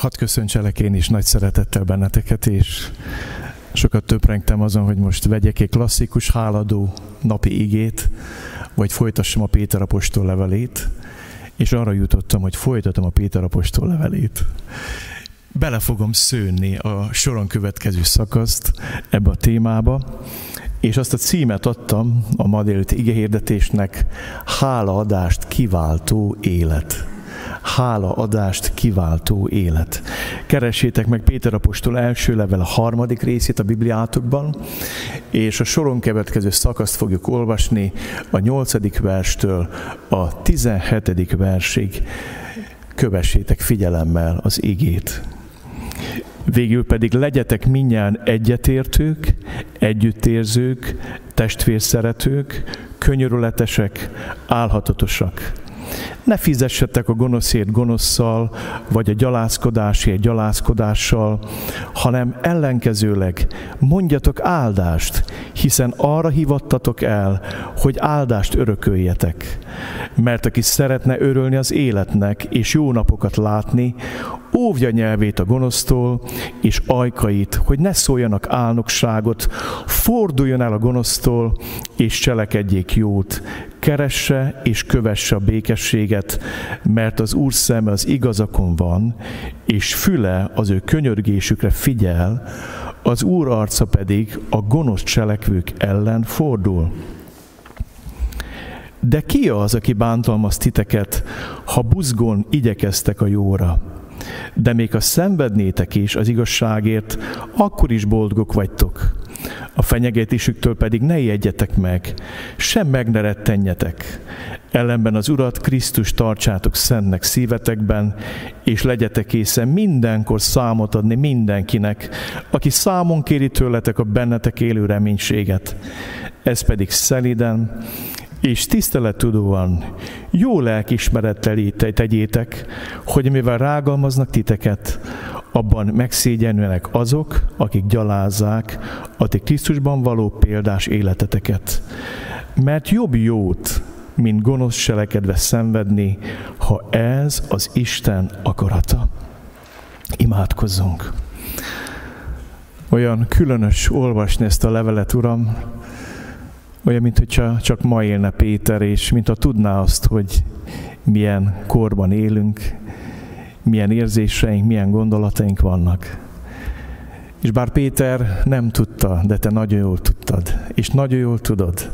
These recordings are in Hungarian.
Hadd köszöntselek én is nagy szeretettel benneteket, és sokat töprengtem azon, hogy most vegyek egy klasszikus háladó napi igét, vagy folytassam a Péter apostol levelét, és arra jutottam, hogy folytatom a Péter apostol levelét. Bele fogom szőni a soron következő szakaszt ebbe a témába, és azt a címet adtam a ma délőtti igéhirdetésnek, hálaadást kiváltó élet hálaadást kiváltó élet. Keressétek meg Péter apostol első level a harmadik részét a Bibliátokban, és a soron következő szakaszt fogjuk olvasni a nyolcadik verstől a tizenhetedik versig. Kövessétek figyelemmel az igét. Végül pedig legyetek minnyáján egyetértők, együttérzők, testvérszeretők, könyörületesek, álhatatosak ne fizessetek a gonoszért gonoszszal, vagy a gyalázkodásért gyalázkodással, hanem ellenkezőleg mondjatok áldást, hiszen arra hivattatok el, hogy áldást örököljetek. Mert aki szeretne örülni az életnek és jó napokat látni, óvja nyelvét a gonosztól, és ajkait, hogy ne szóljanak álnokságot, forduljon el a gonosztól, és cselekedjék jót, keresse és kövesse a békességet, mert az Úr szeme az igazakon van, és füle az ő könyörgésükre figyel, az Úr arca pedig a gonosz cselekvők ellen fordul. De ki az, aki bántalmaz titeket, ha buzgón igyekeztek a jóra? De még ha szenvednétek is az igazságért, akkor is boldogok vagytok. A fenyegetésüktől pedig ne ijedjetek meg, sem meg ne rettenjetek. Ellenben az Urat Krisztus tartsátok szentnek szívetekben, és legyetek készen mindenkor számot adni mindenkinek, aki számon kéri tőletek a bennetek élő reménységet. Ez pedig szeliden, és tisztelettudóan, jó lelkismerettel tegyétek, hogy mivel rágalmaznak titeket, abban megszégyenülnek azok, akik gyalázzák a ti Krisztusban való példás életeteket. Mert jobb jót, mint gonosz selekedve szenvedni, ha ez az Isten akarata. Imádkozzunk! Olyan különös olvasni ezt a levelet, Uram, olyan, mint hogyha csak ma élne Péter, és mint ha tudná azt, hogy milyen korban élünk, milyen érzéseink, milyen gondolataink vannak. És bár Péter nem tudta, de te nagyon jól tudtad, és nagyon jól tudod,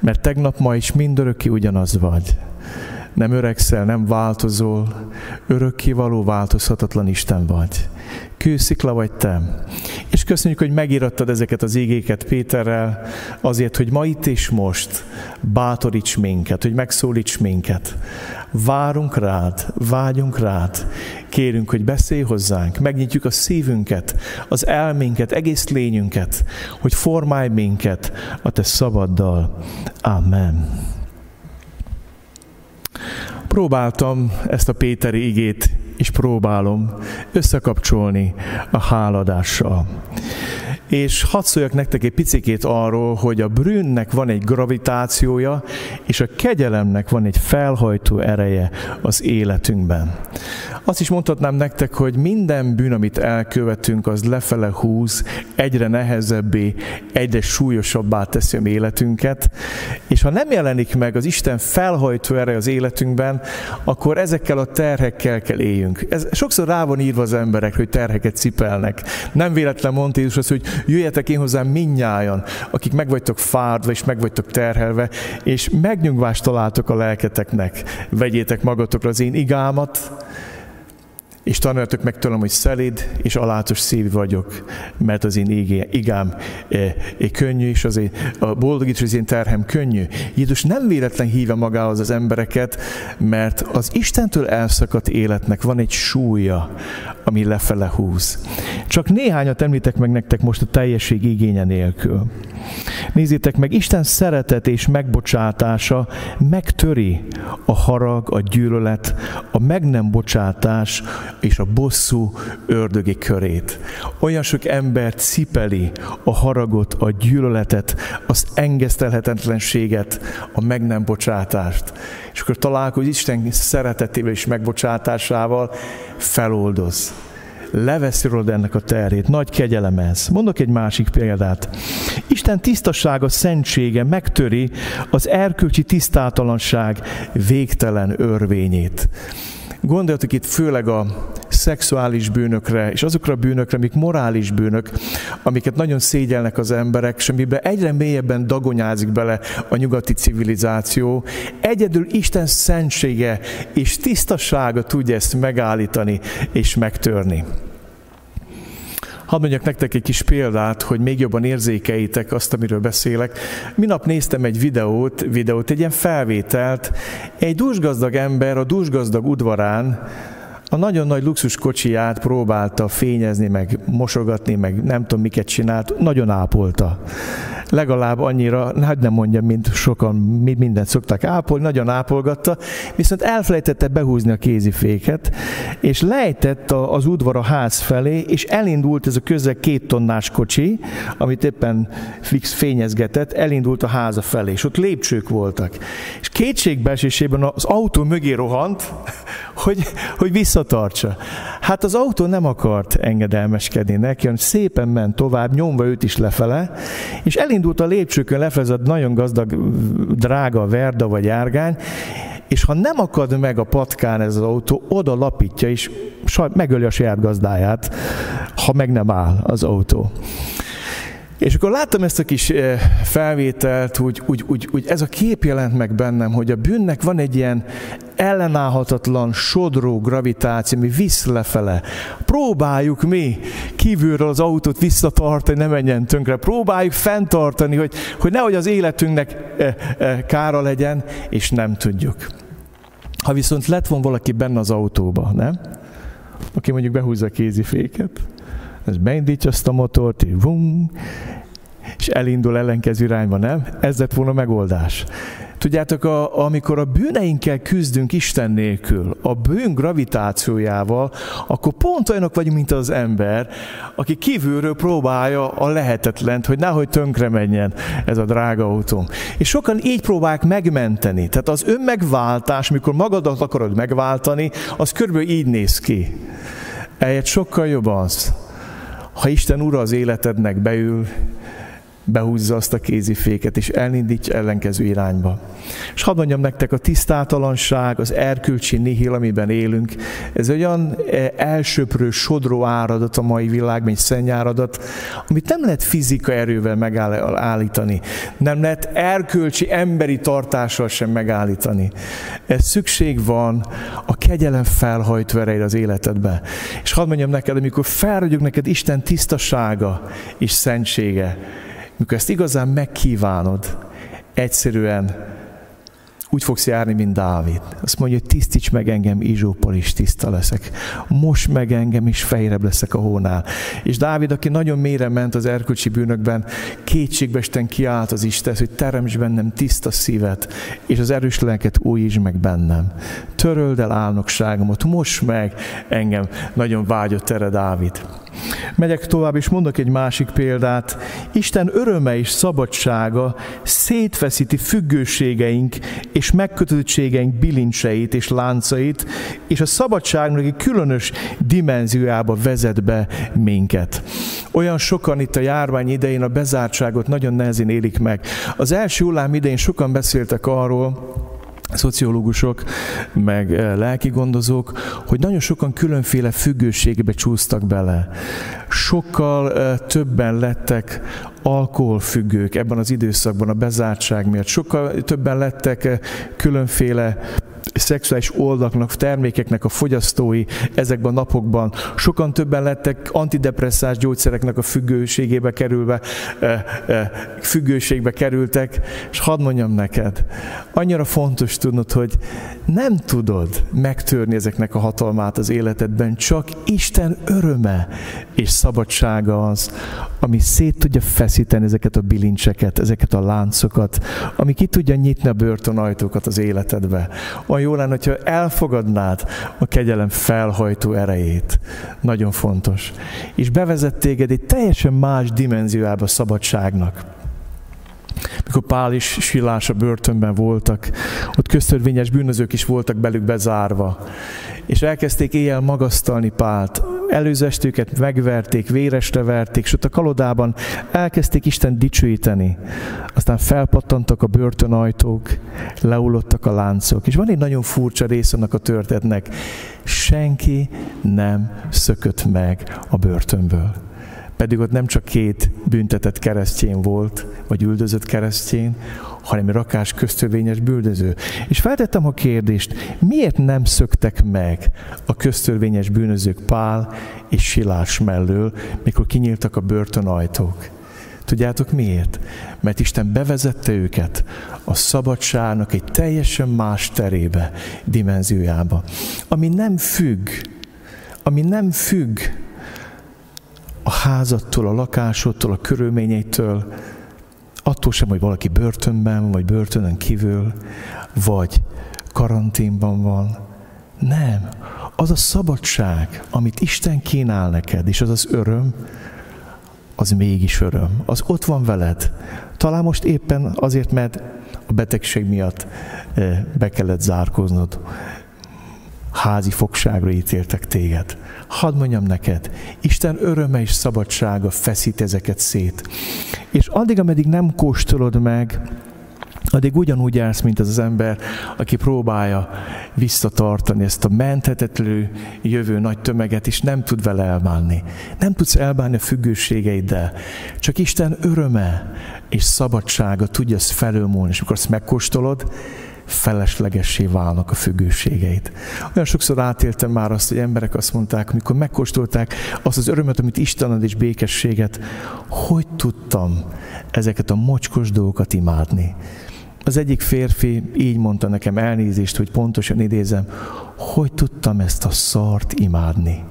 mert tegnap, ma is mindörökké ugyanaz vagy. Nem öregszel, nem változol, örökkévaló változhatatlan Isten vagy kőszikla vagy te. És köszönjük, hogy megírattad ezeket az ígéket Péterrel, azért, hogy ma itt és most bátoríts minket, hogy megszólíts minket. Várunk rád, vágyunk rád, kérünk, hogy beszélj hozzánk, megnyitjuk a szívünket, az elménket, egész lényünket, hogy formálj minket a te szabaddal. Amen. Próbáltam ezt a Péteri igét és próbálom összekapcsolni a háladással. És hadd szóljak nektek egy picikét arról, hogy a brűnnek van egy gravitációja, és a kegyelemnek van egy felhajtó ereje az életünkben. Azt is mondhatnám nektek, hogy minden bűn, amit elkövetünk, az lefele húz, egyre nehezebbé, egyre súlyosabbá teszi a életünket, és ha nem jelenik meg az Isten felhajtó ereje az életünkben, akkor ezekkel a terhekkel kell éljünk. Ez sokszor rá van írva az emberek, hogy terheket cipelnek. Nem véletlen mondta Jézus azt, hogy jöjjetek én hozzám minnyájan, akik meg vagytok fárdva és meg vagytok terhelve, és megnyugvást találtok a lelketeknek. Vegyétek magatokra az én igámat, és tanuljatok meg tőlem, hogy szelid és alátos szív vagyok, mert az én igám e, e, könnyű, és az én, a boldogítás az én terhem könnyű. Jézus nem véletlen hívja magához az embereket, mert az Istentől elszakadt életnek van egy súlya, ami lefele húz. Csak néhányat említek meg nektek most a teljesség igénye nélkül. Nézzétek meg, Isten szeretet és megbocsátása megtöri a harag, a gyűlölet, a meg nem bocsátás és a bosszú ördögi körét. Olyan sok ember cipeli a haragot, a gyűlöletet, az engesztelhetetlenséget, a meg nem bocsátást. És akkor találkozik Isten szeretetével és megbocsátásával, feloldoz leveszi rólad ennek a terét. Nagy kegyelem ez. Mondok egy másik példát. Isten tisztasága, szentsége megtöri az erkölcsi tisztátalanság végtelen örvényét. Gondoljatok itt főleg a szexuális bűnökre, és azokra a bűnökre, amik morális bűnök, amiket nagyon szégyelnek az emberek, és amiben egyre mélyebben dagonyázik bele a nyugati civilizáció. Egyedül Isten szentsége és tisztasága tudja ezt megállítani és megtörni. Hadd mondjak nektek egy kis példát, hogy még jobban érzékeljétek azt, amiről beszélek. Minap néztem egy videót, videót, egy ilyen felvételt. Egy dúsgazdag ember a dúsgazdag udvarán a nagyon nagy luxus kocsiját próbálta fényezni, meg mosogatni, meg nem tudom miket csinált, nagyon ápolta legalább annyira, hát nem mondjam, mint sokan mindent szoktak ápolni, nagyon ápolgatta, viszont elfelejtette behúzni a kéziféket, és lejtett az udvar a ház felé, és elindult ez a közel két tonnás kocsi, amit éppen fix fényezgetett, elindult a háza felé, és ott lépcsők voltak. És kétségbeesésében az autó mögé rohant, hogy, hogy visszatartsa. Hát az autó nem akart engedelmeskedni neki, hanem szépen ment tovább, nyomva őt is lefele, és elindult a lépcsőkön lefele, ez nagyon gazdag, drága verda vagy árgány, és ha nem akad meg a patkán ez az autó, oda lapítja, és megöli a saját gazdáját, ha meg nem áll az autó. És akkor láttam ezt a kis eh, felvételt, úgy, úgy, úgy, úgy ez a kép jelent meg bennem, hogy a bűnnek van egy ilyen ellenállhatatlan, sodró gravitáció, ami visz lefele. Próbáljuk mi kívülről az autót visszatartani, ne menjen tönkre. Próbáljuk fenntartani, hogy, hogy nehogy az életünknek eh, eh, kára legyen, és nem tudjuk. Ha viszont lett volna valaki benne az autóba, nem? Aki mondjuk behúzza a kéziféket, ez beindítja azt a motort, így vum, és elindul ellenkező irányba, nem? Ez lett volna a megoldás. Tudjátok, a, amikor a bűneinkkel küzdünk Isten nélkül, a bűn gravitációjával, akkor pont olyanok vagyunk, mint az ember, aki kívülről próbálja a lehetetlent, hogy nehogy tönkre menjen ez a drága autó. És sokan így próbálják megmenteni. Tehát az önmegváltás, mikor magadat akarod megváltani, az körülbelül így néz ki. Egyet sokkal jobb az, ha Isten ura az életednek beül, behúzza azt a kéziféket, és elindítja ellenkező irányba. És hadd mondjam nektek, a tisztátalanság, az erkölcsi nihil, amiben élünk, ez olyan eh, elsöprő, sodró áradat a mai világban, egy szennyáradat, amit nem lehet fizika erővel megállítani. Nem lehet erkölcsi, emberi tartással sem megállítani. Ez szükség van a kegyelem felhajtvereire az életedbe. És hadd mondjam neked, amikor felragyog neked Isten tisztasága és szentsége, mikor ezt igazán megkívánod, egyszerűen úgy fogsz járni, mint Dávid. Azt mondja, hogy tisztíts meg engem, Izsóppal is tiszta leszek. Most meg engem is fejrebb leszek a hónál. És Dávid, aki nagyon mélyre ment az erkölcsi bűnökben, kétségbesten kiállt az Isten, hogy teremts bennem tiszta szívet, és az erős lelket újítsd meg bennem. Töröld el álnokságomat, most meg engem. Nagyon vágyott erre Dávid. Megyek tovább, és mondok egy másik példát. Isten öröme és szabadsága szétfeszíti függőségeink és megkötöttségeink bilincseit és láncait, és a szabadságnak egy különös dimenziójába vezet be minket. Olyan sokan itt a járvány idején a bezártságot nagyon nehezén élik meg. Az első hullám idején sokan beszéltek arról, szociológusok, meg eh, lelki gondozók, hogy nagyon sokan különféle függőségbe csúsztak bele. Sokkal eh, többen lettek alkoholfüggők ebben az időszakban a bezártság miatt. Sokkal többen lettek eh, különféle szexuális oldaknak, termékeknek a fogyasztói ezekben a napokban. Sokan többen lettek antidepresszás gyógyszereknek a függőségébe kerülve, függőségbe kerültek, és hadd mondjam neked, annyira fontos tudnod, hogy nem tudod megtörni ezeknek a hatalmát az életedben, csak Isten öröme és szabadsága az, ami szét tudja feszíteni ezeket a bilincseket, ezeket a láncokat, ami ki tudja nyitni a börtönajtókat az életedbe. Olyan jó lenne, hogyha elfogadnád a kegyelem felhajtó erejét. Nagyon fontos. És bevezet téged egy teljesen más dimenziójába a szabadságnak mikor Pál és Silás a börtönben voltak, ott köztörvényes bűnözők is voltak belük bezárva, és elkezdték éjjel magasztalni Pált, előző estőket megverték, véresre verték, ott a kalodában elkezdték Isten dicsőíteni. Aztán felpattantak a börtönajtók, leulottak a láncok. És van egy nagyon furcsa rész annak a történetnek. Senki nem szökött meg a börtönből. Pedig ott nem csak két büntetett keresztjén volt, vagy üldözött keresztjén, hanem rakás köztörvényes bűnöző. És feltettem a kérdést, miért nem szöktek meg a köztörvényes bűnözők Pál és Silás mellől, mikor kinyíltak a börtönajtók? Tudjátok miért? Mert Isten bevezette őket a szabadságnak egy teljesen más terébe, dimenziójába, ami nem függ, ami nem függ a házattól, a lakásodtól, a körülményeitől, attól sem, hogy valaki börtönben, vagy börtönön kívül, vagy karanténban van. Nem. Az a szabadság, amit Isten kínál neked, és az az öröm, az mégis öröm. Az ott van veled. Talán most éppen azért, mert a betegség miatt eh, be kellett zárkoznod. Házi fogságra ítéltek téged. Hadd mondjam neked, Isten öröme és szabadsága feszít ezeket szét. És addig, ameddig nem kóstolod meg, addig ugyanúgy állsz, mint az az ember, aki próbálja visszatartani ezt a menthetetlenül jövő nagy tömeget, és nem tud vele elbánni. Nem tudsz elbánni a függőségeiddel. Csak Isten öröme és szabadsága tudja ezt felülmúlni, és amikor ezt megkóstolod, feleslegessé válnak a függőségeit. Olyan sokszor átéltem már azt, hogy emberek azt mondták, amikor megkóstolták azt az örömet, amit Isten ad és békességet, hogy tudtam ezeket a mocskos dolgokat imádni. Az egyik férfi így mondta nekem elnézést, hogy pontosan idézem, hogy tudtam ezt a szart imádni.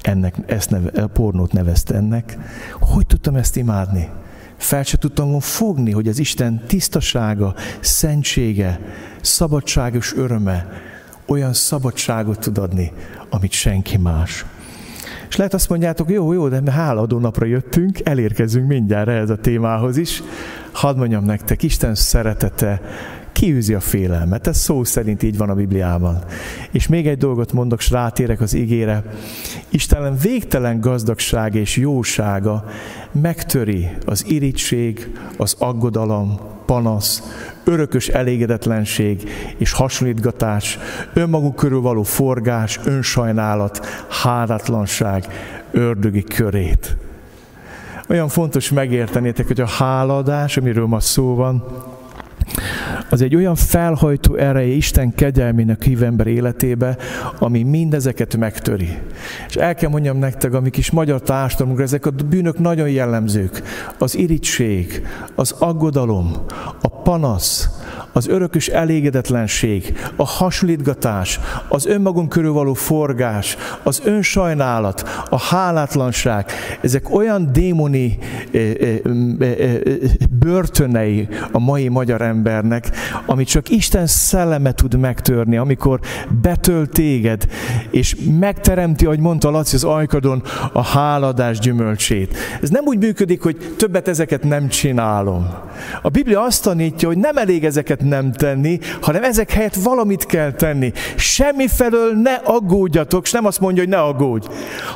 Ennek, ezt neve, a pornót nevezte ennek. Hogy tudtam ezt imádni? Fel se tudtam fogni, hogy az Isten tisztasága, szentsége, szabadságos öröme olyan szabadságot tud adni, amit senki más. És lehet azt mondjátok, jó, jó, de háladó napra jöttünk, elérkezünk mindjárt ehhez a témához is. Hadd mondjam nektek, Isten szeretete kiűzi a félelmet. Ez szó szerint így van a Bibliában. És még egy dolgot mondok, és rátérek az igére. Isten végtelen gazdagság és jósága megtöri az irigység, az aggodalom, panasz, örökös elégedetlenség és hasonlítgatás, önmaguk körül való forgás, önsajnálat, hádatlanság ördögi körét. Olyan fontos megértenétek, hogy a háladás, amiről ma szó van, az egy olyan felhajtó ereje Isten kegyelmének hív ember életébe, ami mindezeket megtöri. És el kell mondjam nektek, amik is magyar társadalmunkra, ezek a bűnök nagyon jellemzők. Az irigység, az aggodalom, a panasz, az örökös elégedetlenség, a hasonlítgatás, az önmagunk körül való forgás, az önsajnálat, a hálátlanság, ezek olyan démoni eh, eh, eh, börtönei a mai magyar embernek, amit csak Isten szelleme tud megtörni, amikor betölt téged, és megteremti, ahogy mondta Laci az ajkadon, a háladás gyümölcsét. Ez nem úgy működik, hogy többet ezeket nem csinálom. A Biblia azt tanítja, hogy nem elég ezeket nem tenni, hanem ezek helyett valamit kell tenni. Semmi felől ne aggódjatok, és nem azt mondja, hogy ne aggódj,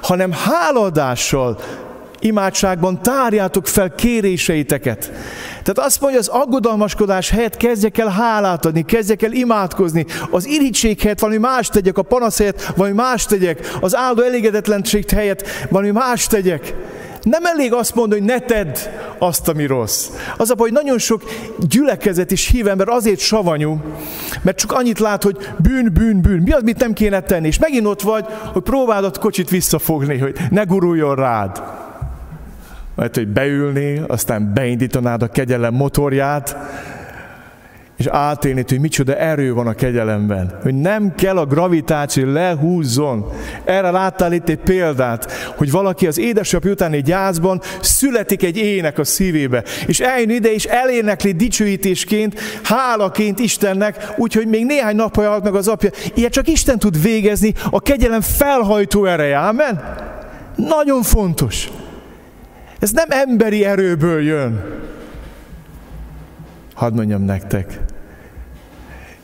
hanem háladással, imádságban tárjátok fel kéréseiteket. Tehát azt mondja, az aggodalmaskodás helyett kezdjek el hálát adni, kezdjek el imádkozni. Az irigység helyett valami más tegyek, a panasz helyett valami más tegyek, az áldó elégedetlenség helyett valami más tegyek. Nem elég azt mondani, hogy ne tedd azt, ami rossz. Az a baj, hogy nagyon sok gyülekezet is hív ember azért savanyú, mert csak annyit lát, hogy bűn, bűn, bűn. Mi az, mit nem kéne tenni? És megint ott vagy, hogy próbáld a kocsit visszafogni, hogy ne guruljon rád. Mert hogy beülni, aztán beindítanád a kegyelem motorját, és átélni, hogy micsoda erő van a kegyelemben. Hogy nem kell a gravitáció lehúzzon. Erre láttál itt egy példát, hogy valaki az édesapja utáni gyászban születik egy ének a szívébe, és eljön ide, és elénekli dicsőítésként, hálaként Istennek, úgyhogy még néhány napja halt meg az apja. Ilyet csak Isten tud végezni, a kegyelem felhajtó ereje. Amen? Nagyon fontos. Ez nem emberi erőből jön. Hadd mondjam nektek.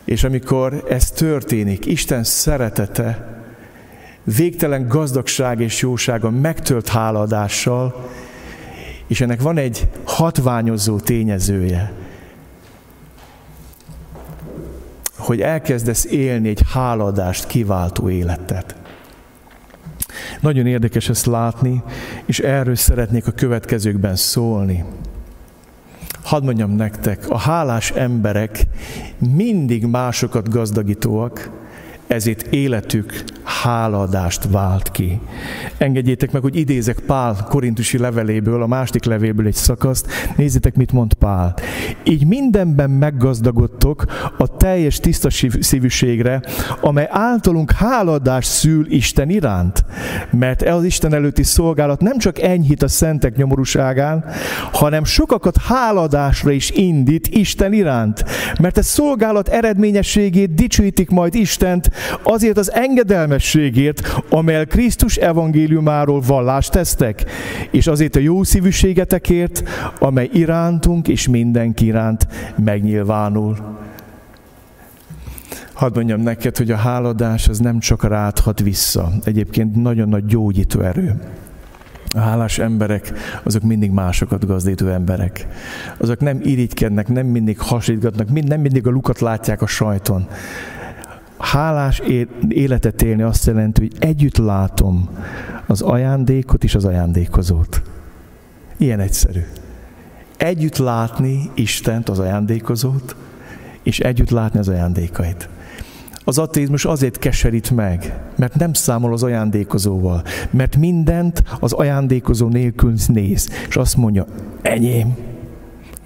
És amikor ez történik, Isten szeretete végtelen gazdagság és jósága megtölt hálaadással, és ennek van egy hatványozó tényezője, hogy elkezdesz élni egy háladást kiváltó életet. Nagyon érdekes ezt látni, és erről szeretnék a következőkben szólni. Hadd mondjam nektek, a hálás emberek mindig másokat gazdagítóak, ezért életük hálaadást vált ki. Engedjétek meg, hogy idézek Pál korintusi leveléből, a másik levélből egy szakaszt. Nézzétek, mit mond Pál. Így mindenben meggazdagodtok a teljes tiszta szívűségre, amely általunk hálaadást szül Isten iránt. Mert ez az Isten előtti szolgálat nem csak enyhít a szentek nyomorúságán, hanem sokakat háladásra is indít Isten iránt. Mert ez szolgálat eredményességét dicsőítik majd Istent azért az engedelmességért, amely Krisztus evangéliumáról vallást tesztek, és azért a jó szívűségetekért, amely irántunk és mindenki iránt megnyilvánul. Hadd mondjam neked, hogy a háladás az nem csak ráthat vissza. Egyébként nagyon nagy gyógyító erő. A hálás emberek, azok mindig másokat gazdító emberek. Azok nem irigykednek, nem mindig hasítgatnak, nem mindig a lukat látják a sajton, hálás életet élni azt jelenti, hogy együtt látom az ajándékot és az ajándékozót. Ilyen egyszerű. Együtt látni Istent, az ajándékozót, és együtt látni az ajándékait. Az ateizmus azért keserít meg, mert nem számol az ajándékozóval, mert mindent az ajándékozó nélkül néz, és azt mondja, enyém,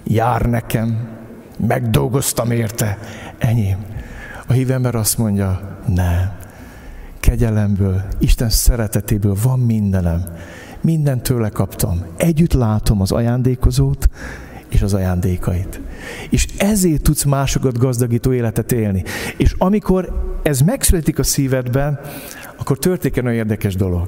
jár nekem, megdolgoztam érte, enyém. A hív ember azt mondja, nem. Kegyelemből, Isten szeretetéből van mindenem. Mindent tőle kaptam. Együtt látom az ajándékozót és az ajándékait. És ezért tudsz másokat gazdagító életet élni. És amikor ez megszületik a szívedben, akkor történik egy érdekes dolog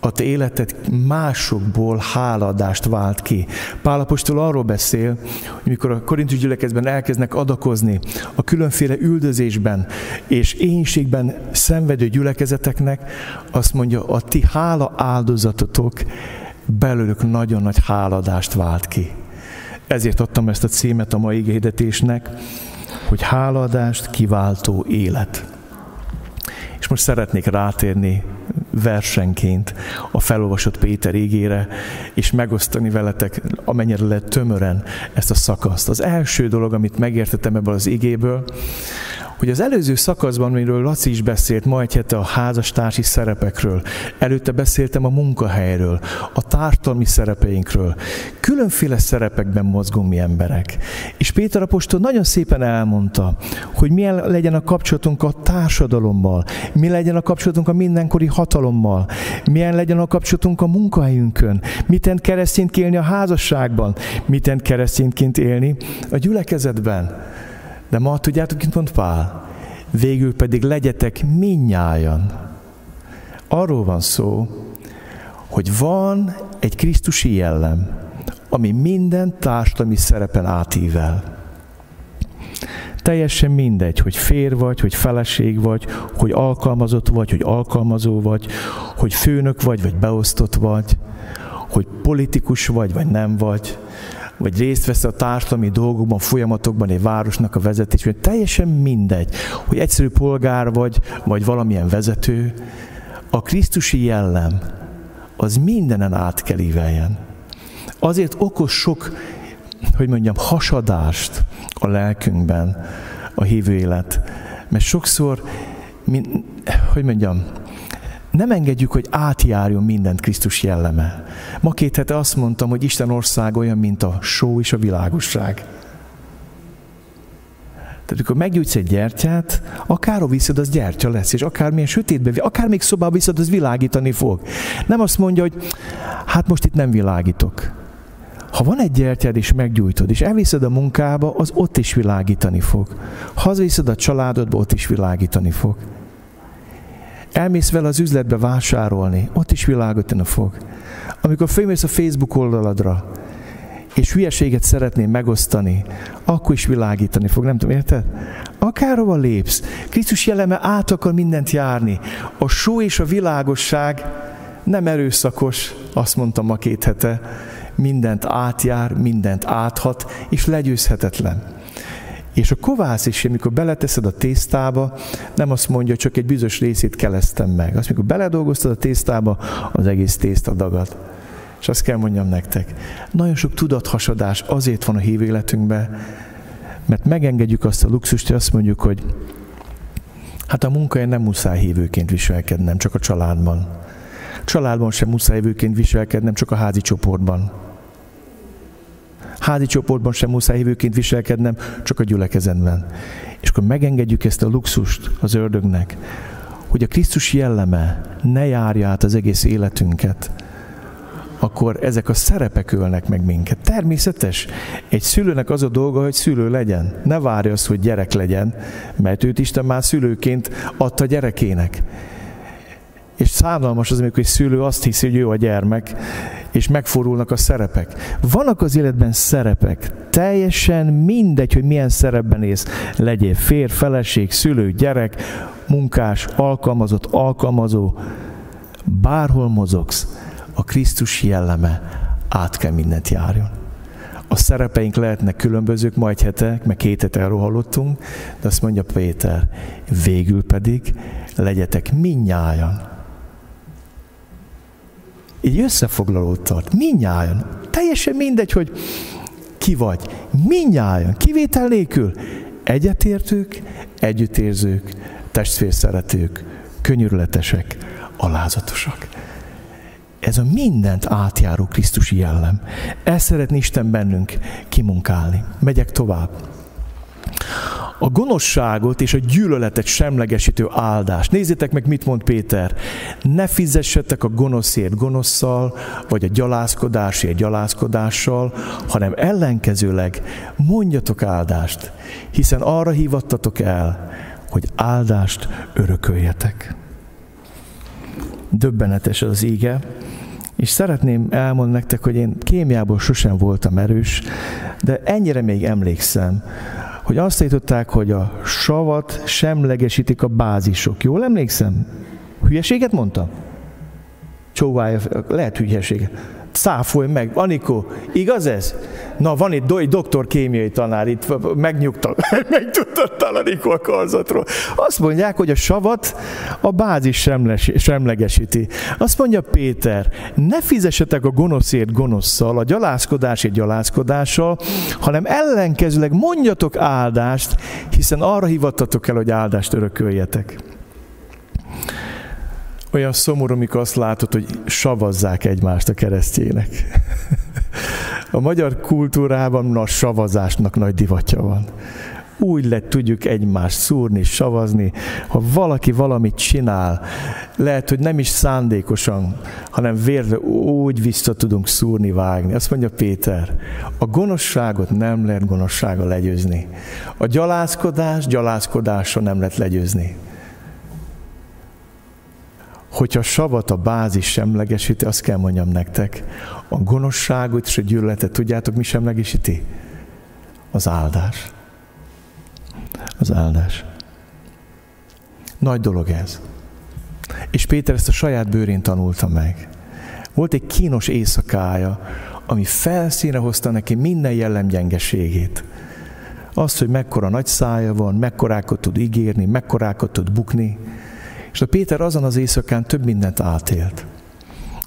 a te életed másokból háladást vált ki. Pálapostól arról beszél, hogy mikor a korintus gyülekezben elkezdnek adakozni a különféle üldözésben és énségben szenvedő gyülekezeteknek, azt mondja, a ti hála áldozatotok belőlük nagyon nagy háladást vált ki. Ezért adtam ezt a címet a mai hirdetésnek, hogy háladást kiváltó élet. És most szeretnék rátérni versenként a felolvasott Péter égére, és megosztani veletek, amennyire lehet tömören ezt a szakaszt. Az első dolog, amit megértettem ebből az igéből, hogy az előző szakaszban, amiről Laci is beszélt ma egy hete a házastársi szerepekről, előtte beszéltem a munkahelyről, a tártalmi szerepeinkről. Különféle szerepekben mozgunk mi emberek. És Péter apostol nagyon szépen elmondta, hogy milyen legyen a kapcsolatunk a társadalommal, mi legyen a kapcsolatunk a mindenkori hatalommal, milyen legyen a kapcsolatunk a munkahelyünkön, miten keresztényt élni a házasságban, miten keresztényként élni a gyülekezetben. De ma tudjátok, mit mond Pál? Végül pedig legyetek minnyájan. Arról van szó, hogy van egy Krisztusi jellem, ami minden társadalmi szerepen átível. Teljesen mindegy, hogy fér vagy, hogy feleség vagy, hogy alkalmazott vagy, hogy alkalmazó vagy, hogy főnök vagy, vagy beosztott vagy, hogy politikus vagy, vagy nem vagy, vagy részt vesz a társadalmi dolgokban, folyamatokban, egy városnak a vezetésben, teljesen mindegy, hogy egyszerű polgár vagy, vagy valamilyen vezető, a Krisztusi jellem az mindenen át kell íveljen. Azért okos sok, hogy mondjam, hasadást a lelkünkben a hívő élet. Mert sokszor, mint, hogy mondjam, nem engedjük, hogy átjárjon mindent Krisztus jelleme. Ma két hete azt mondtam, hogy Isten ország olyan, mint a só és a világosság. Tehát amikor meggyújtsz egy gyertyát, akár viszed, az gyertya lesz, és akármilyen sötétbe, akár még szobába viszed, az világítani fog. Nem azt mondja, hogy hát most itt nem világítok. Ha van egy gyertyád, és meggyújtod, és elviszed a munkába, az ott is világítani fog. Hazaviszed a családodba, ott is világítani fog. Elmész vele az üzletbe vásárolni, ott is világítani fog. Amikor fölmész a Facebook oldaladra, és hülyeséget szeretném megosztani, akkor is világítani fog, nem tudom, érted? Akárhova lépsz, Krisztus jeleme át akar mindent járni. A só és a világosság nem erőszakos, azt mondtam ma két hete, mindent átjár, mindent áthat, és legyőzhetetlen. És a kovász is, amikor beleteszed a tésztába, nem azt mondja, csak egy bizonyos részét keleztem meg. Azt, amikor beledolgoztad a tésztába, az egész tészta dagad. És azt kell mondjam nektek, nagyon sok tudathasadás azért van a hív életünkben, mert megengedjük azt a luxust, hogy azt mondjuk, hogy hát a munkája nem muszáj hívőként viselkednem, csak a családban. Családban sem muszáj hívőként viselkednem, csak a házi csoportban. Házi csoportban sem muszáj hívőként viselkednem, csak a gyülekezetben. És akkor megengedjük ezt a luxust az ördögnek, hogy a Krisztus jelleme ne járja át az egész életünket, akkor ezek a szerepek ölnek meg minket. Természetes. Egy szülőnek az a dolga, hogy szülő legyen. Ne várja azt, hogy gyerek legyen, mert őt Isten már szülőként adta gyerekének. És szánalmas az, amikor egy szülő azt hiszi, hogy ő a gyermek, és megforulnak a szerepek. Vannak az életben szerepek, teljesen mindegy, hogy milyen szerepben ész. Legyél fér, feleség, szülő, gyerek, munkás, alkalmazott, alkalmazó, bárhol mozogsz, a Krisztus jelleme át kell mindent járjon. A szerepeink lehetnek különbözők, ma egy hete, meg két hete erről hallottunk, de azt mondja Péter, végül pedig legyetek minnyájan. Így összefoglalót tart, minnyájan. Teljesen mindegy, hogy ki vagy. Minnyájan, kivétel nélkül. Egyetértők, együttérzők, testvérszeretők, könyörületesek, alázatosak. Ez a mindent átjáró Krisztusi jellem. Ezt szeretné Isten bennünk kimunkálni. Megyek tovább. A gonoszságot és a gyűlöletet semlegesítő áldást. Nézzétek meg, mit mond Péter. Ne fizessetek a gonoszért gonoszszal, vagy a gyalázkodásért gyalázkodással, hanem ellenkezőleg mondjatok áldást, hiszen arra hívattatok el, hogy áldást örököljetek. Döbbenetes az íge, és szeretném elmondani nektek, hogy én kémiából sosem voltam erős, de ennyire még emlékszem, hogy azt állították, hogy a savat semlegesítik a bázisok. Jól emlékszem? Hülyeséget mondtam? Csóválja, lehet hülyeséget száfolj meg. Anikó, igaz ez? Na, van itt egy doktor kémiai tanár, itt megnyugtat, megtudtattál Anikó a karzatról. Azt mondják, hogy a savat a bázis semlegesíti. Azt mondja Péter, ne fizessetek a gonoszért gonoszszal, a gyalázkodásért gyalázkodással, hanem ellenkezőleg mondjatok áldást, hiszen arra hivattatok el, hogy áldást örököljetek. Olyan szomorú, amikor azt látod, hogy savazzák egymást a keresztjének. A magyar kultúrában a savazásnak nagy divatja van. Úgy lett tudjuk egymást szúrni, savazni. Ha valaki valamit csinál, lehet, hogy nem is szándékosan, hanem vérve úgy vissza tudunk szúrni, vágni. Azt mondja Péter, a gonoszságot nem lehet gonoszsága legyőzni. A gyalázkodás gyalázkodása nem lehet legyőzni hogyha savat a bázis semlegesíti, azt kell mondjam nektek, a gonoszságot és a gyűlöletet tudjátok, mi semlegesíti? Az áldás. Az áldás. Nagy dolog ez. És Péter ezt a saját bőrén tanulta meg. Volt egy kínos éjszakája, ami felszínre hozta neki minden jellemgyengeségét. Azt, hogy mekkora nagy szája van, mekkorákat tud ígérni, mekkorákat tud bukni, és a Péter azon az éjszakán több mindent átélt.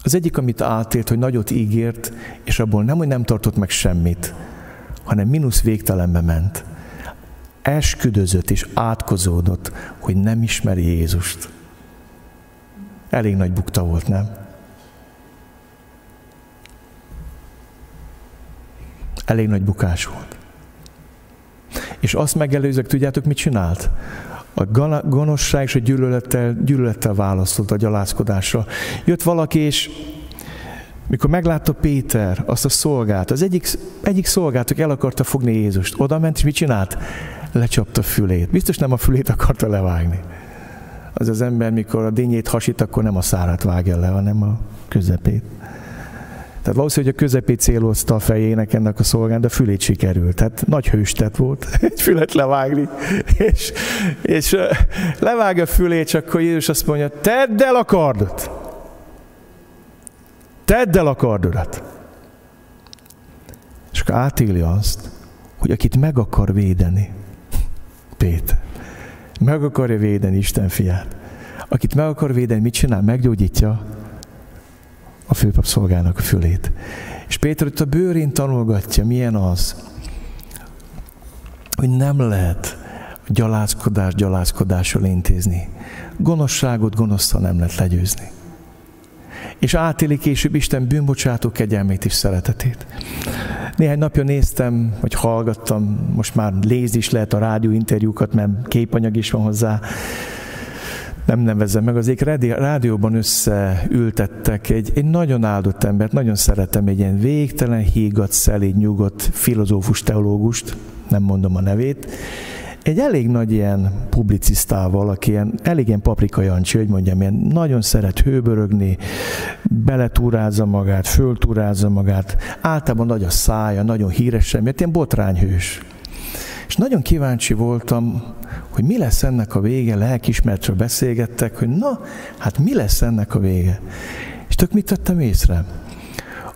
Az egyik, amit átélt, hogy nagyot ígért, és abból nem, hogy nem tartott meg semmit, hanem mínusz végtelenbe ment. Esküdözött és átkozódott, hogy nem ismeri Jézust. Elég nagy bukta volt, nem? Elég nagy bukás volt. És azt megelőzők, tudjátok, mit csinált? A gonoszság és a gyűlölettel, gyűlölettel válaszolt a gyalázkodásra. Jött valaki, és mikor meglátta Péter, azt a szolgát, az egyik, egyik szolgátok el akarta fogni Jézust, oda ment, és mit csinált? Lecsapta a fülét. Biztos nem a fülét akarta levágni. Az az ember, mikor a dinnyét hasít, akkor nem a szárát vágja le, hanem a közepét. Tehát valószínűleg a közepét célozta a fejének ennek a szolgán, de a fülét sikerült. Tehát nagy hőstet volt egy fület levágni. És, és levág a fülét, csak akkor Jézus azt mondja, tedd el a kardot. Tedd el a kardodat. És akkor átéli azt, hogy akit meg akar védeni, Péter, meg akarja védeni Isten fiát, akit meg akar védeni, mit csinál? Meggyógyítja a főpap szolgának a fülét. És Péter itt a bőrén tanulgatja, milyen az, hogy nem lehet gyalázkodás gyalázkodással intézni. Gonoszságot gonosztal nem lehet legyőzni. És átéli később Isten bűnbocsátó kegyelmét és szeretetét. Néhány napja néztem, vagy hallgattam, most már léz is lehet a rádióinterjúkat, mert képanyag is van hozzá, nem nevezem meg, azért rádióban összeültettek egy, egy nagyon áldott embert, nagyon szeretem, egy ilyen végtelen, hígat, szelíd, nyugodt filozófus, teológust, nem mondom a nevét, egy elég nagy ilyen publicisztával, aki ilyen, elég ilyen paprika Jancsi, hogy mondjam, ilyen nagyon szeret hőbörögni, beletúrázza magát, föltúrázza magát, általában nagy a szája, nagyon híres, mert ilyen botrányhős. És nagyon kíváncsi voltam, hogy mi lesz ennek a vége, lelkismertről beszélgettek, hogy na, hát mi lesz ennek a vége. És tök mit tettem észre?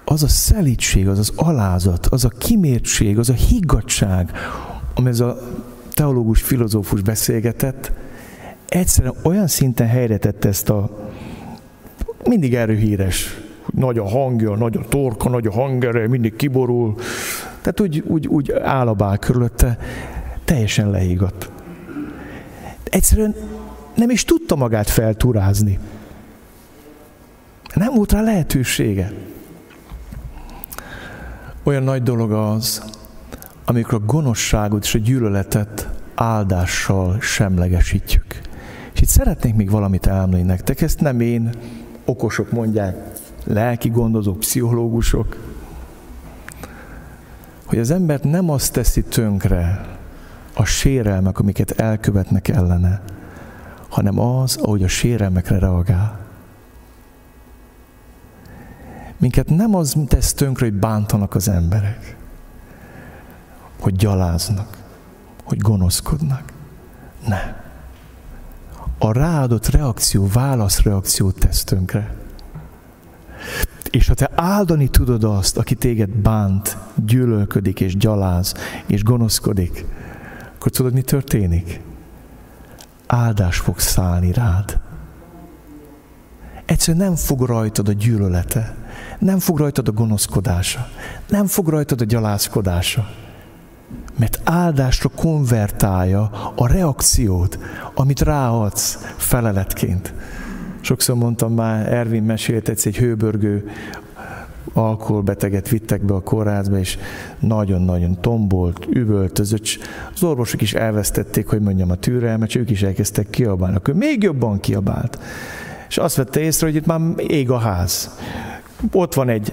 Az a szelítség, az az alázat, az a kimértség, az a higgadság, ami ez a teológus, filozófus beszélgetett, egyszerűen olyan szinten helyre tette ezt a mindig erő híres, nagy a hangja, nagy a torka, nagy a hangere, mindig kiborul. Tehát úgy, úgy, úgy állabál körülötte, teljesen lehígott. Egyszerűen nem is tudta magát felturázni. Nem volt rá lehetősége. Olyan nagy dolog az, amikor a gonoszságot és a gyűlöletet áldással semlegesítjük. És itt szeretnék még valamit elmondani nektek, ezt nem én, okosok mondják, lelki gondozók, pszichológusok, hogy az embert nem azt teszi tönkre a sérelmek, amiket elkövetnek ellene, hanem az, ahogy a sérelmekre reagál. Minket nem az tesz tönkre, hogy bántanak az emberek, hogy gyaláznak, hogy gonoszkodnak. Ne. A ráadott reakció, válaszreakciót tesz tönkre. És ha te áldani tudod azt, aki téged bánt, gyűlölködik és gyaláz és gonoszkodik, akkor tudod, mi történik? Áldás fog szállni rád. Egyszerűen nem fog rajtad a gyűlölete, nem fog rajtad a gonoszkodása, nem fog rajtad a gyalázkodása mert áldásra konvertálja a reakciót, amit ráadsz feleletként. Sokszor mondtam már, Ervin mesélt egyszer egy hőbörgő alkoholbeteget vittek be a kórházba, és nagyon-nagyon tombolt, üvöltözött, az orvosok is elvesztették, hogy mondjam, a türelmet, és ők is elkezdtek kiabálni. Akkor még jobban kiabált. És azt vette észre, hogy itt már ég a ház. Ott van egy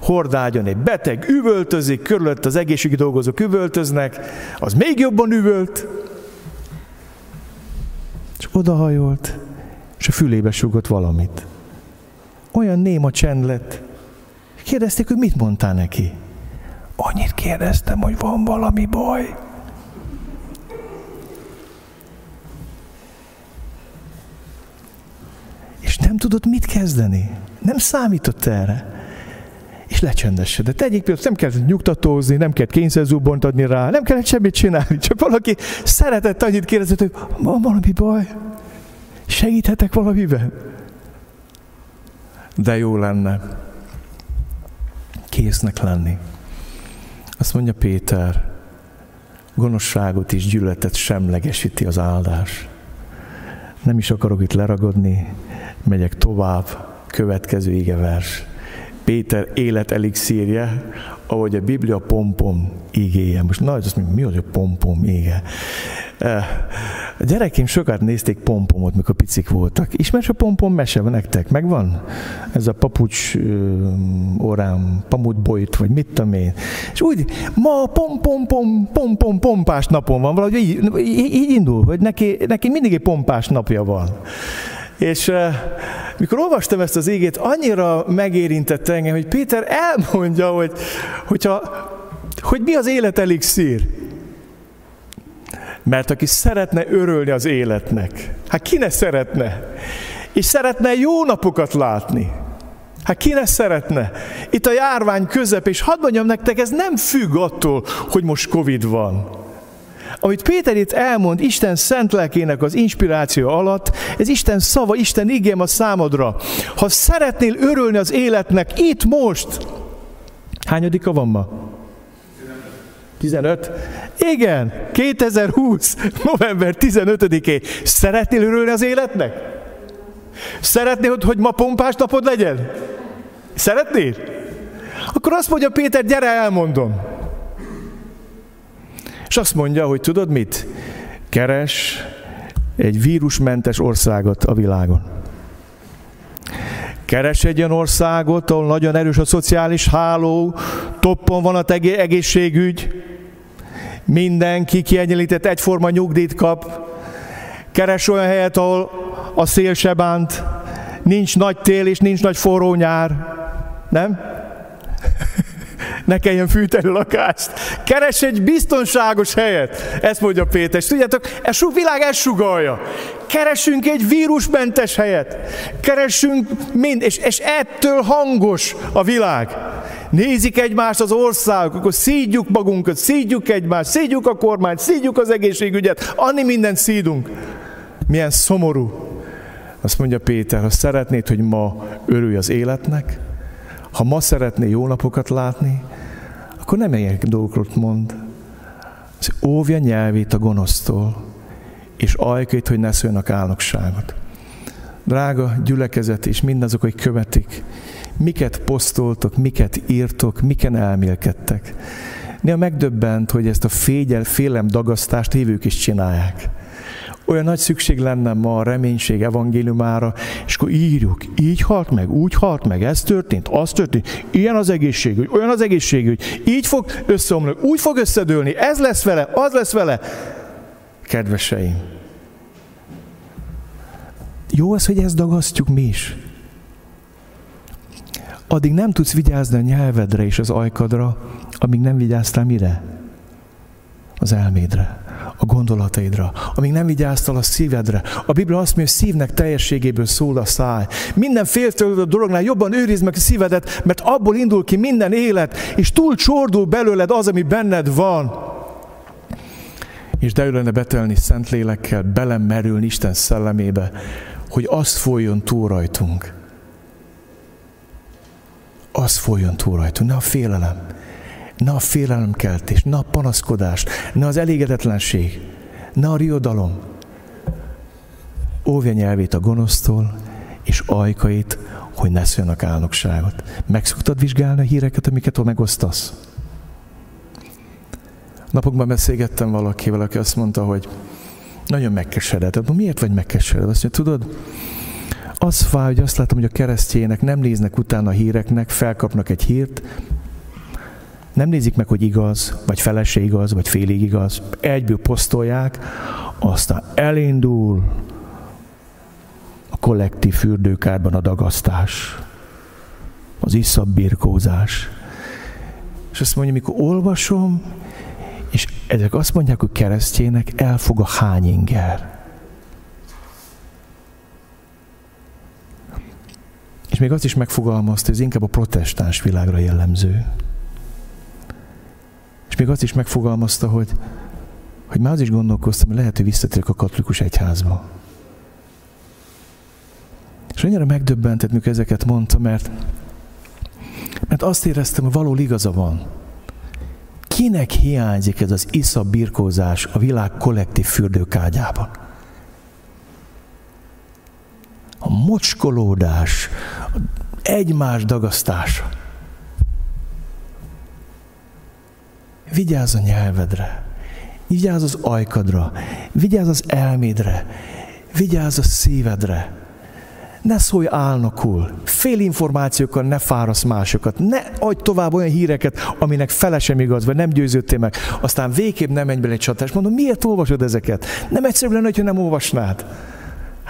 hordágyon egy beteg üvöltözik, körülött az egészségügyi dolgozók üvöltöznek, az még jobban üvölt, és odahajolt, és a fülébe súgott valamit. Olyan néma csend lett. Kérdezték, hogy mit mondtál neki. Annyit kérdeztem, hogy van valami baj. És nem tudott mit kezdeni. Nem számított erre és lecsendesedett. Egyik pillanat nem kellett nyugtatózni, nem kellett kényszerzúbont adni rá, nem kellett semmit csinálni, csak valaki szeretett annyit kérdezett, hogy van valami baj, segíthetek valamiben? De jó lenne késznek lenni. Azt mondja Péter, gonoszságot és gyűlöletet semlegesíti az áldás. Nem is akarok itt leragadni, megyek tovább, következő igevers. Péter élet elixírje, ahogy a Biblia pompom igéje. Most nagy, azt mondja, mi az a pompom ége? A gyerekeim sokat nézték pompomot, mikor picik voltak. Ismersz a pompom mese van nektek? Megvan? Ez a papucs orám, pamutbolyt, vagy mit tudom én. És úgy, ma pom pom pom pom pom pompás napon van, valahogy így, így, indul, hogy neki, neki mindig egy pompás napja van. És mikor olvastam ezt az égét, annyira megérintett engem, hogy Péter elmondja, hogy, hogyha, hogy mi az élet elixír. Mert aki szeretne örülni az életnek, hát ki ne szeretne? És szeretne jó napokat látni. Hát ki ne szeretne? Itt a járvány közep, és hadd mondjam nektek, ez nem függ attól, hogy most Covid van. Amit Péter itt elmond Isten szent lelkének az inspiráció alatt, ez Isten szava, Isten igém a számodra. Ha szeretnél örülni az életnek itt most, hányadika van ma? 15? Igen, 2020. november 15-é. Szeretnél örülni az életnek? Szeretnél, hogy ma pompás napod legyen? Szeretnél? Akkor azt mondja Péter, gyere elmondom. És azt mondja, hogy tudod mit? Keres egy vírusmentes országot a világon. Keres egy olyan országot, ahol nagyon erős a szociális háló, toppon van a egészségügy, mindenki kiegyenlített egyforma nyugdíjt kap. Keres olyan helyet, ahol a szél se bánt, nincs nagy tél és nincs nagy forró nyár. Nem? ne kelljen fűteni lakást. Keres egy biztonságos helyet. Ezt mondja Péter. És tudjátok, ez a világ ezt. Keresünk egy vírusmentes helyet. Keresünk mind, és, és ettől hangos a világ. Nézik egymást az országok, akkor szídjuk magunkat, szídjuk egymást, szídjuk a kormányt, szídjuk az egészségügyet, annyi mindent szídunk. Milyen szomorú. Azt mondja Péter, ha szeretnéd, hogy ma örülj az életnek, ha ma szeretné jó napokat látni, akkor nem ilyen dolgokról mond. Az óvja nyelvét a gonosztól, és ajkait, hogy ne szóljanak álnokságot. Drága gyülekezet és mindazok, hogy követik, miket posztoltok, miket írtok, miken elmélkedtek. Néha megdöbbent, hogy ezt a fégyel, félem dagasztást hívők is csinálják. Olyan nagy szükség lenne ma a reménység evangéliumára, és akkor írjuk, így halt meg, úgy halt meg, ez történt, az történt, ilyen az egészségügy, olyan az egészségügy, így fog összeomlani, úgy fog összedőlni, ez lesz vele, az lesz vele. Kedveseim, jó az, hogy ezt dagasztjuk mi is. Addig nem tudsz vigyázni a nyelvedre és az ajkadra, amíg nem vigyáztál mire? Az elmédre a gondolataidra, amíg nem vigyáztál a szívedre. A Biblia azt mondja, hogy szívnek teljességéből szól a száj. Minden féltől dolognál jobban őrizd meg a szívedet, mert abból indul ki minden élet, és túl csordul belőled az, ami benned van. És de lenne betelni szent lélekkel, belemerülni Isten szellemébe, hogy azt folyjon túl rajtunk. Az folyjon túl rajtunk, ne a félelem ne a félelemkeltés, ne a panaszkodás, ne az elégedetlenség, ne a riodalom. Óvja nyelvét a gonosztól, és ajkait, hogy ne szóljanak álnokságot. Meg szoktad vizsgálni a híreket, amiket megosztasz? Napokban beszélgettem valakivel, aki azt mondta, hogy nagyon megkeseredett. Mondom, miért vagy megkeseredett? Azt mondja, tudod, az fáj, hogy azt látom, hogy a keresztjének nem néznek utána a híreknek, felkapnak egy hírt, nem nézik meg, hogy igaz, vagy feleség igaz, vagy félig igaz. Egyből posztolják, aztán elindul a kollektív fürdőkárban a dagasztás, az iszabbirkózás. És azt mondja, amikor olvasom, és ezek azt mondják, hogy keresztjének elfog a hányinger. Még azt is megfogalmazta, hogy ez inkább a protestáns világra jellemző. És még azt is megfogalmazta, hogy, hogy már az is gondolkoztam, hogy lehet, hogy visszatérek a katolikus egyházba. És annyira megdöbbentett, mikor ezeket mondta, mert, mert azt éreztem, hogy való igaza van. Kinek hiányzik ez az isza birkózás a világ kollektív fürdőkágyában? A mocskolódás, egymás dagasztása. Vigyázz a nyelvedre, vigyázz az ajkadra, vigyázz az elmédre, vigyázz a szívedre. Ne szólj álnokul, fél információkkal ne fárasz másokat, ne adj tovább olyan híreket, aminek fele sem igaz, vagy nem győződtél meg, aztán végképp nem menj bele egy csatás. Mondom, miért olvasod ezeket? Nem egyszerűbb lenne, hogyha nem olvasnád.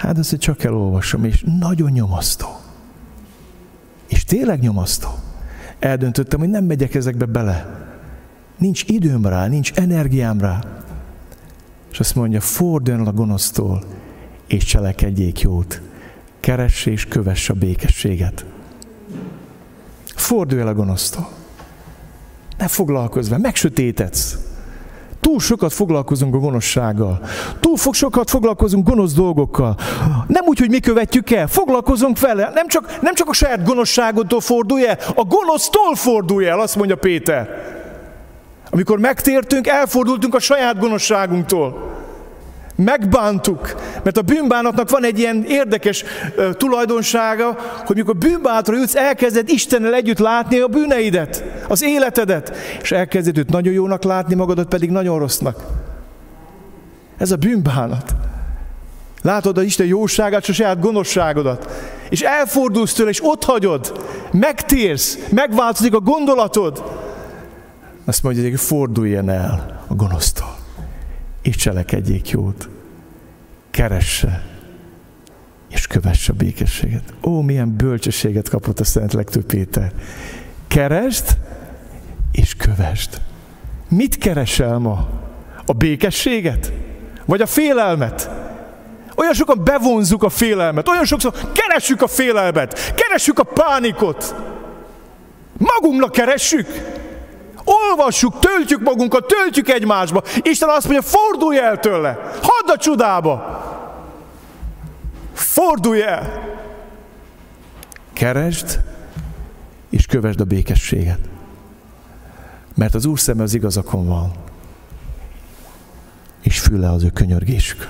Hát ezt csak elolvasom, és nagyon nyomasztó. És tényleg nyomasztó. Eldöntöttem, hogy nem megyek ezekbe bele. Nincs időm rá, nincs energiám rá. És azt mondja, forduljon a gonosztól, és cselekedjék jót. Keress és kövess a békességet. Fordulj el a gonosztól. Ne foglalkozz vele, megsötétedsz. Túl sokat foglalkozunk a gonoszsággal. Túl sokat foglalkozunk gonosz dolgokkal. Nem úgy, hogy mi követjük el, foglalkozunk vele. Nem csak, nem csak a saját gonoszságodtól fordulj el, a gonosztól fordulj el, azt mondja Péter. Amikor megtértünk, elfordultunk a saját gonoszságunktól. Megbántuk, mert a bűnbánatnak van egy ilyen érdekes uh, tulajdonsága, hogy mikor bűnbánatra jutsz, elkezded Istennel együtt látni a bűneidet, az életedet, és elkezded őt nagyon jónak látni, magadat pedig nagyon rossznak. Ez a bűnbánat. Látod az Isten jóságát, a saját gonoszságodat. És elfordulsz tőle, és ott hagyod. Megtérsz, megváltozik a gondolatod. Azt mondja, hogy forduljen el a gonosztól és cselekedjék jót. Keresse, és kövesse a békességet. Ó, milyen bölcsességet kapott a Szent Legtő Péter. Keresd, és kövesd. Mit keresel ma? A békességet? Vagy a félelmet? Olyan sokan bevonzuk a félelmet, olyan sokszor keressük a félelmet, keressük a pánikot. Magunknak keressük. Olvassuk, töltjük magunkat, töltjük egymásba. Isten azt mondja, fordulj el tőle. Hadd a csodába. Fordulj el. Keresd, és kövesd a békességet. Mert az Úr szeme az igazakon van. És füle az ő könyörgésük.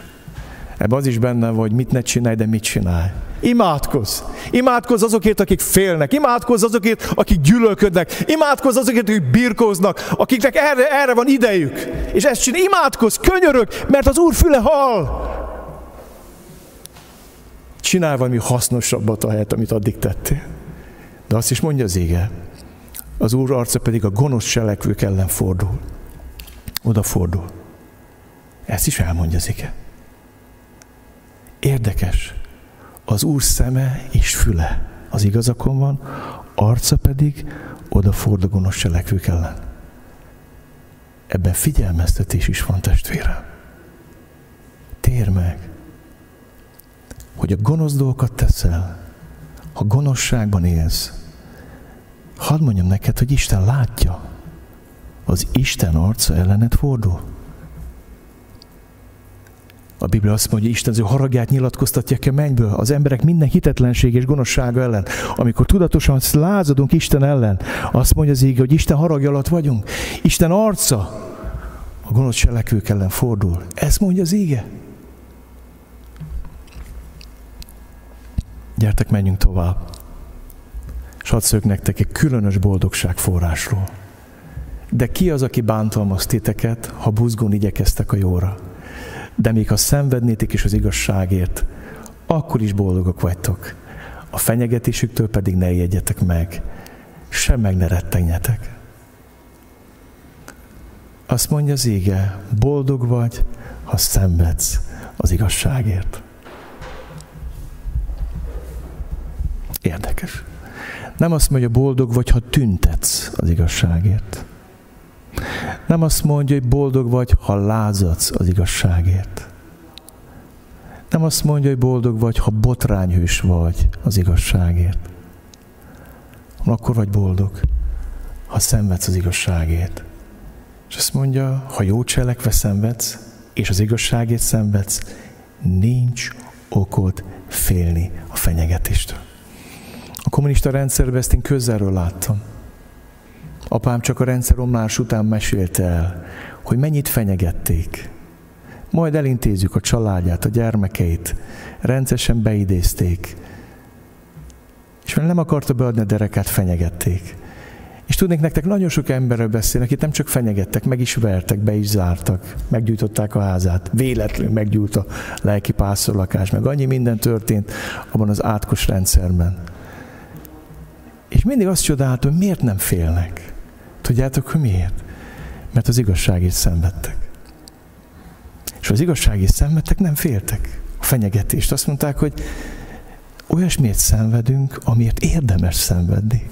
Ebben az is benne van, hogy mit ne csinálj, de mit csinálj. Imádkozz. Imádkozz azokért, akik félnek. Imádkozz azokért, akik gyűlölködnek. Imádkozz azokért, akik birkóznak, akiknek erre, erre van idejük. És ezt csinálj. Imádkozz, könyörög, mert az Úr füle hall. Csinálj valami hasznosabbat a helyet, amit addig tettél. De azt is mondja az ége. Az Úr arca pedig a gonosz cselekvők ellen fordul. Oda fordul. Ezt is elmondja az ége. Érdekes az Úr szeme és füle az igazakon van, arca pedig odafordul gonosz cselekvők ellen. Ebben figyelmeztetés is van, testvérem. Tér meg, hogy a gonosz dolgokat teszel, ha gonoszságban élsz, hadd mondjam neked, hogy Isten látja, az Isten arca ellenet fordul. A Biblia azt mondja, hogy Isten az ő haragját nyilatkoztatja ki a mennyből az emberek minden hitetlenség és gonoszsága ellen. Amikor tudatosan lázadunk Isten ellen, azt mondja az ége, hogy Isten haragja alatt vagyunk. Isten arca a gonosz cselekvők ellen fordul. Ezt mondja az ége. Gyertek, menjünk tovább. És hadd szők nektek egy különös boldogság forrásról. De ki az, aki bántalmaz titeket, ha buzgón igyekeztek a jóra? De még ha szenvednétek is az igazságért, akkor is boldogok vagytok. A fenyegetésüktől pedig ne jegyetek meg, sem meg ne rettenjetek. Azt mondja az ége, boldog vagy, ha szenvedsz az igazságért. Érdekes. Nem azt mondja, boldog vagy, ha tüntetsz az igazságért. Nem azt mondja, hogy boldog vagy, ha lázadsz az igazságért. Nem azt mondja, hogy boldog vagy, ha botrányhős vagy az igazságért. Akkor vagy boldog, ha szenvedsz az igazságért. És azt mondja, ha jó cselekve szenvedsz, és az igazságért szenvedsz, nincs okod félni a fenyegetéstől. A kommunista rendszerben ezt én közelről láttam. Apám csak a rendszeromlás után mesélte el, hogy mennyit fenyegették. Majd elintézzük a családját, a gyermekeit. Rendszeresen beidézték. És mert nem akarta beadni a derekát, fenyegették. És tudnék nektek nagyon sok emberről beszélni, akit nem csak fenyegettek, meg is vertek, be is zártak, meggyújtották a házát, véletlenül meggyújt a lelki pászorlakás, meg annyi minden történt abban az átkos rendszerben. És mindig azt csodáltam, hogy miért nem félnek. Tudjátok, hogy miért? Mert az igazságért szenvedtek. És az igazságért szenvedtek, nem féltek. a fenyegetést. Azt mondták, hogy olyasmiért szenvedünk, amiért érdemes szenvedni.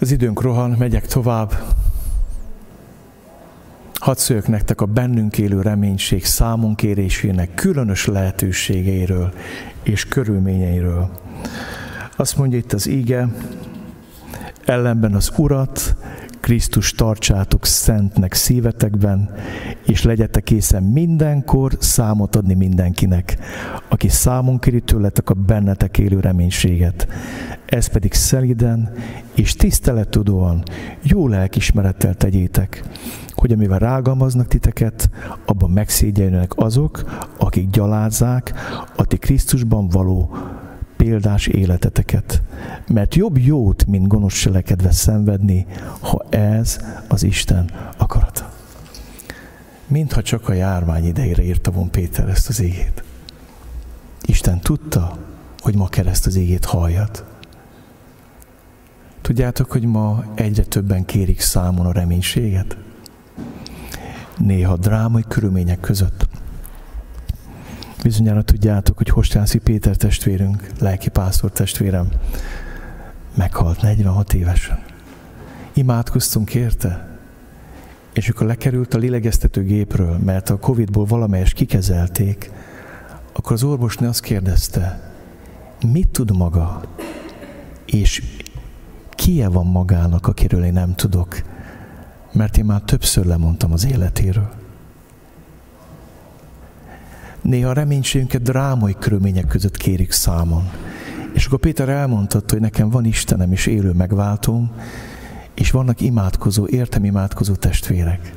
Az időnk rohan, megyek tovább. Hadd szóljak nektek a bennünk élő reménység számon kérésének különös lehetőségeiről és körülményeiről. Azt mondja itt az íge, ellenben az Urat, Krisztus tartsátok szentnek szívetekben, és legyetek készen mindenkor számot adni mindenkinek, aki számon kéri tőletek a bennetek élő reménységet. Ez pedig szeliden és tisztelettudóan, jó lelkismerettel tegyétek, hogy amivel rágalmaznak titeket, abban megszégyenülnek azok, akik gyalázzák a ti Krisztusban való példás életeteket. Mert jobb jót, mint gonosz cselekedve szenvedni, ha ez az Isten akarata. Mintha csak a járvány idejére írta volna Péter ezt az égét. Isten tudta, hogy ma kereszt az égét halljat. Tudjátok, hogy ma egyre többen kérik számon a reménységet? Néha drámai körülmények között. Bizonyára tudjátok, hogy Hostászi Péter testvérünk, lelki pásztor testvérem, meghalt 46 évesen. Imádkoztunk érte, és amikor lekerült a lélegeztető gépről, mert a Covid-ból valamelyes kikezelték, akkor az orvosnő azt kérdezte, mit tud maga, és kie van magának, akiről én nem tudok, mert én már többször lemondtam az életéről. Néha reménységünket drámai körülmények között kérik számon. És akkor Péter elmondta, hogy nekem van Istenem és élő megváltóm, és vannak imádkozó, értem imádkozó testvérek.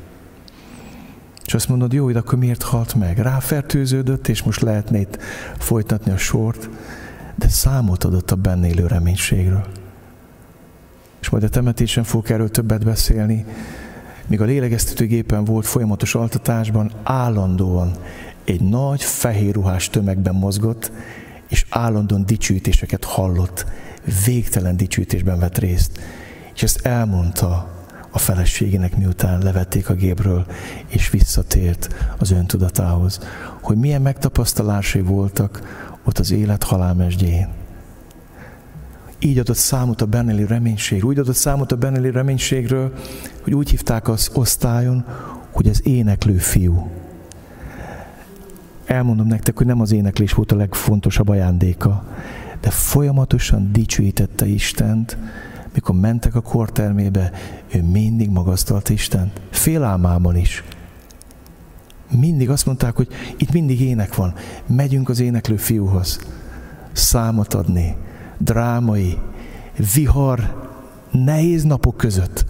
És azt mondod, jó, de akkor miért halt meg? Ráfertőződött, és most lehetne itt folytatni a sort, de számot adott a benne élő reménységről. És majd a temetésen fogok erről többet beszélni, míg a lélegeztetőgépen volt folyamatos altatásban, állandóan egy nagy fehér ruhás tömegben mozgott, és állandóan dicsőítéseket hallott, végtelen dicsőítésben vett részt. És ezt elmondta a feleségének, miután levették a gépről, és visszatért az öntudatához, hogy milyen megtapasztalásai voltak ott az élet halálmesdjén. Így adott számot a benneli reménység, úgy adott számot a benneli reménységről, hogy úgy hívták az osztályon, hogy az éneklő fiú elmondom nektek, hogy nem az éneklés volt a legfontosabb ajándéka, de folyamatosan dicsőítette Istent, mikor mentek a kortermébe, ő mindig magasztalt Istent. Félálmában is. Mindig azt mondták, hogy itt mindig ének van. Megyünk az éneklő fiúhoz. Számot adni. Drámai, vihar, nehéz napok között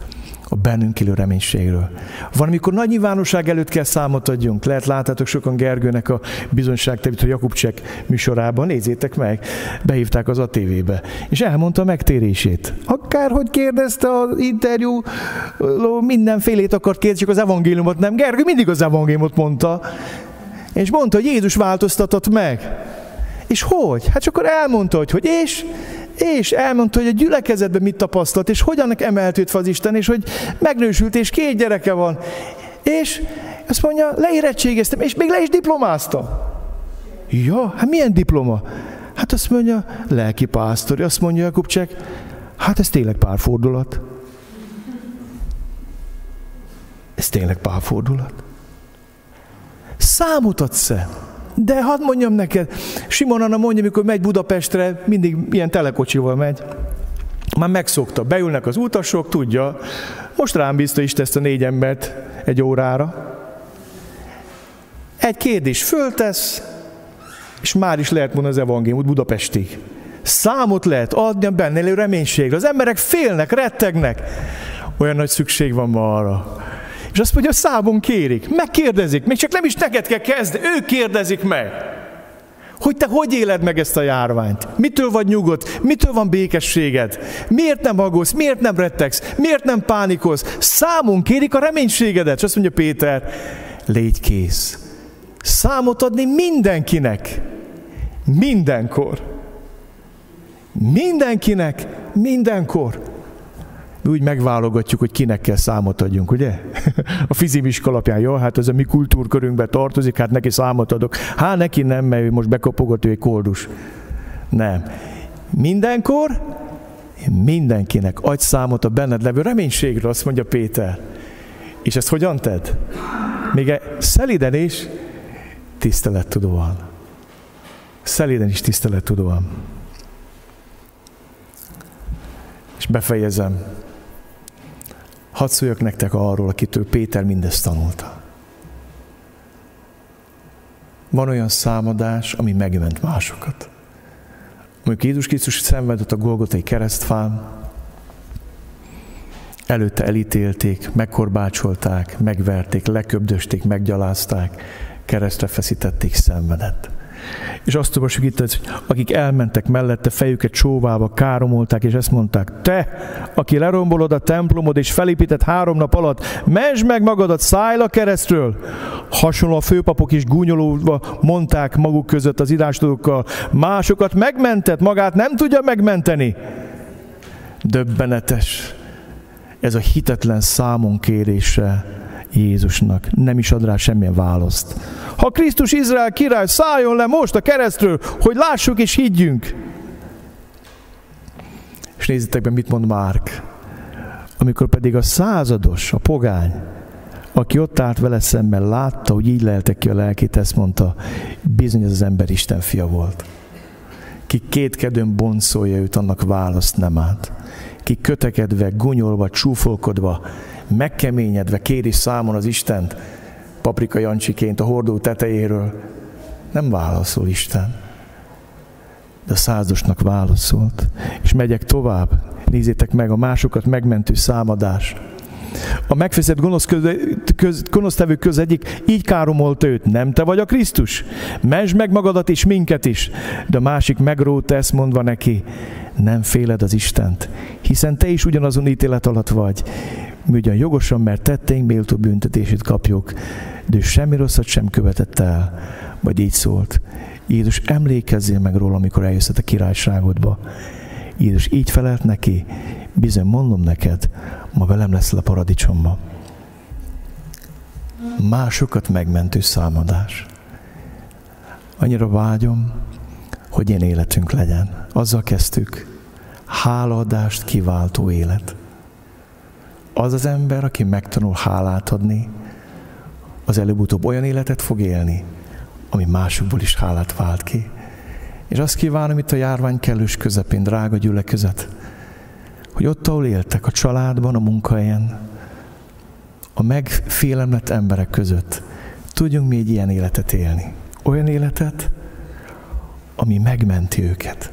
a bennünk élő reménységről. Van, amikor nagy nyilvánosság előtt kell számot adjunk. Lehet láttátok sokan Gergőnek a bizonyságtevít, a Jakub Csek műsorában, nézzétek meg, behívták az ATV-be, és elmondta a megtérését. Akárhogy kérdezte az interjú, mindenfélét akart kérdezni, csak az evangéliumot nem. Gergő mindig az evangéliumot mondta, és mondta, hogy Jézus változtatott meg. És hogy? Hát csak akkor elmondta, hogy hogy és és elmondta, hogy a gyülekezetben mit tapasztalt, és hogyan emeltőt fel az Isten, és hogy megnősült, és két gyereke van. És azt mondja, leérettségeztem, és még le is diplomáztam. Ja, hát milyen diploma? Hát azt mondja, lelki pásztori, azt mondja Jakub Csek, hát ez tényleg párfordulat. Ez tényleg párfordulat. Számot adsz-e? De hadd mondjam neked, Simon Anna mondja, amikor megy Budapestre, mindig ilyen telekocsival megy. Már megszokta, beülnek az utasok, tudja, most rám bízta is ezt a négy embert egy órára. Egy kérdés föltesz, és már is lehet mondani az evangéliumot Budapestig. Számot lehet adni a benne élő reménységre. Az emberek félnek, rettegnek. Olyan nagy szükség van ma arra, és azt mondja, számon kérik, megkérdezik, még csak nem is neked kell kezdeni, ők kérdezik meg. Hogy te hogy éled meg ezt a járványt? Mitől vagy nyugodt? Mitől van békességed? Miért nem aggódsz? Miért nem rettegsz? Miért nem pánikolsz? Számon kérik a reménységedet. És azt mondja Péter, légy kész. Számot adni mindenkinek. Mindenkor. Mindenkinek, mindenkor. Mi úgy megválogatjuk, hogy kinek kell számot adjunk, ugye? A fizimis alapján, jó, hát ez a mi kultúrkörünkbe tartozik, hát neki számot adok. Hát neki nem, mert ő most bekapogott, ő egy koldus. Nem. Mindenkor mindenkinek adj számot a benned levő reménységről, azt mondja Péter. És ezt hogyan tedd? Még e szeliden is tisztelettudóan. Szeliden is tisztelettudóan. És befejezem. Hadd szóljak nektek arról, akitől Péter mindezt tanulta. Van olyan számadás, ami megment másokat. Amikor Jézus Krisztus szenvedett a Golgotai keresztfán, előtte elítélték, megkorbácsolták, megverték, leköbdösték, meggyalázták, keresztre feszítették, szenvedett. És azt olvasjuk itt, hogy akik elmentek mellette, fejüket csóválva káromolták, és ezt mondták, te, aki lerombolod a templomod, és felépített három nap alatt, menj meg magadat, szállj a keresztről. Hasonló a főpapok is gúnyolódva mondták maguk között az idástudókkal, másokat megmentett, magát nem tudja megmenteni. Döbbenetes. Ez a hitetlen számon kérése Jézusnak. Nem is ad rá semmilyen választ. Ha Krisztus Izrael király, szálljon le most a keresztről, hogy lássuk és higgyünk. És nézzétek be, mit mond Márk. Amikor pedig a százados, a pogány, aki ott állt vele szemben, látta, hogy így leltek ki a lelkét, ezt mondta, bizony ez az ember Isten fia volt. Ki kétkedőn boncolja őt, annak választ nem át. Ki kötekedve, gunyolva, csúfolkodva, megkeményedve kéri számon az Istent, Paprika Jancsiként a hordó tetejéről. Nem válaszol Isten. De a százasnak válaszolt. És megyek tovább. Nézzétek meg a másokat megmentő számadás. A megfeszett gonosz, köz, köz, gonosztevő köz egyik így káromolt őt, nem te vagy a Krisztus? Menj meg magadat és minket is. De a másik megróta ezt mondva neki, nem féled az Istent, hiszen te is ugyanazon ítélet alatt vagy. Mi ugyan jogosan, mert tetteink méltó büntetését kapjuk, de ő semmi rosszat sem követett el, vagy így szólt. Jézus, emlékezzél meg róla, amikor eljössz a királyságodba. Jézus így felelt neki, bizony mondom neked, ma velem lesz a paradicsomba. Másokat megmentő számadás. Annyira vágyom, hogy ilyen életünk legyen. Azzal kezdtük. Hálaadást kiváltó élet. Az az ember, aki megtanul hálát adni, az előbb-utóbb olyan életet fog élni, ami másokból is hálát vált ki. És azt kívánom itt a járvány kellős közepén, drága gyülekezet, hogy ott, ahol éltek, a családban, a munkahelyen, a megfélemlett emberek között, tudjunk mi egy ilyen életet élni. Olyan életet, ami megmenti őket.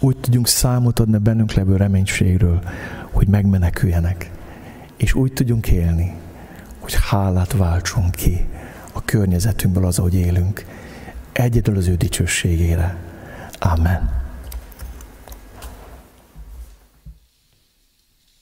Úgy tudjunk számot adni bennünk levő reménységről, hogy megmeneküljenek. És úgy tudjunk élni, hogy hálát váltsunk ki a környezetünkből az, ahogy élünk. Egyedül az ő dicsőségére. Amen.